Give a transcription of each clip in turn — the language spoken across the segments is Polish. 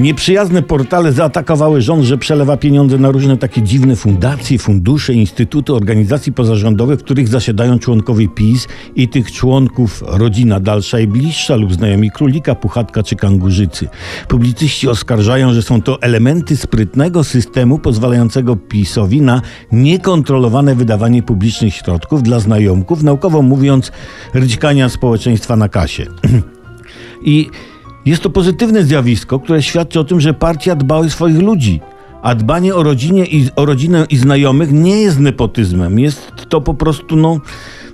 Nieprzyjazne portale zaatakowały rząd, że przelewa pieniądze na różne takie dziwne fundacje, fundusze, instytuty, organizacje pozarządowe, w których zasiadają członkowie PiS i tych członków rodzina dalsza i bliższa lub znajomi królika, puchatka czy kangurzycy. Publicyści oskarżają, że są to elementy sprytnego systemu pozwalającego PiSowi na niekontrolowane wydawanie publicznych środków dla znajomków, naukowo mówiąc, rdzkania społeczeństwa na kasie. I jest to pozytywne zjawisko, które świadczy o tym, że partia dba o swoich ludzi. A dbanie o, rodzinie i, o rodzinę i znajomych nie jest nepotyzmem. Jest to po prostu no,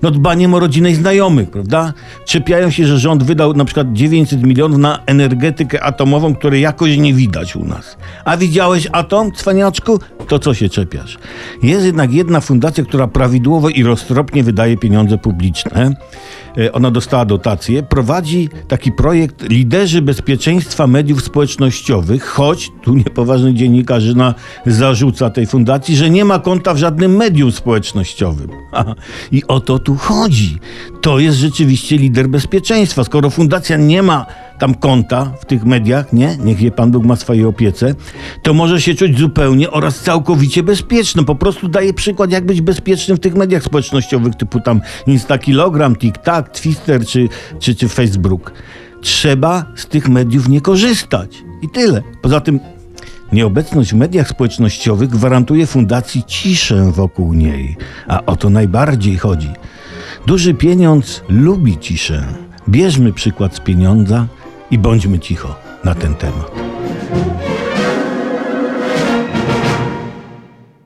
no dbaniem o rodzinę i znajomych, prawda? Czepiają się, że rząd wydał na przykład 900 milionów na energetykę atomową, której jakoś nie widać u nas. A widziałeś atom, cwaniaczku? To co się czepiasz? Jest jednak jedna fundacja, która prawidłowo i roztropnie wydaje pieniądze publiczne. E, Ona dostała dotację. Prowadzi taki projekt Liderzy Bezpieczeństwa Mediów Społecznościowych, choć tu niepoważny dziennikarzyna zarzuca tej fundacji, że nie ma konta w żadnym medium społecznościowym. I o to tu chodzi. To jest rzeczywiście lider bezpieczeństwa. Skoro fundacja nie ma tam konta w tych mediach, nie? Niech je Pan Bóg ma w swojej opiece, to może się czuć zupełnie oraz całkowicie bezpieczny. Po prostu daje przykład, jak być bezpiecznym w tych mediach społecznościowych, typu tam Instakilogram, TikTok, Twitter czy, czy, czy Facebook. Trzeba z tych mediów nie korzystać. I tyle. Poza tym Nieobecność w mediach społecznościowych gwarantuje fundacji ciszę wokół niej, a o to najbardziej chodzi. Duży pieniądz lubi ciszę. Bierzmy przykład z pieniądza i bądźmy cicho na ten temat.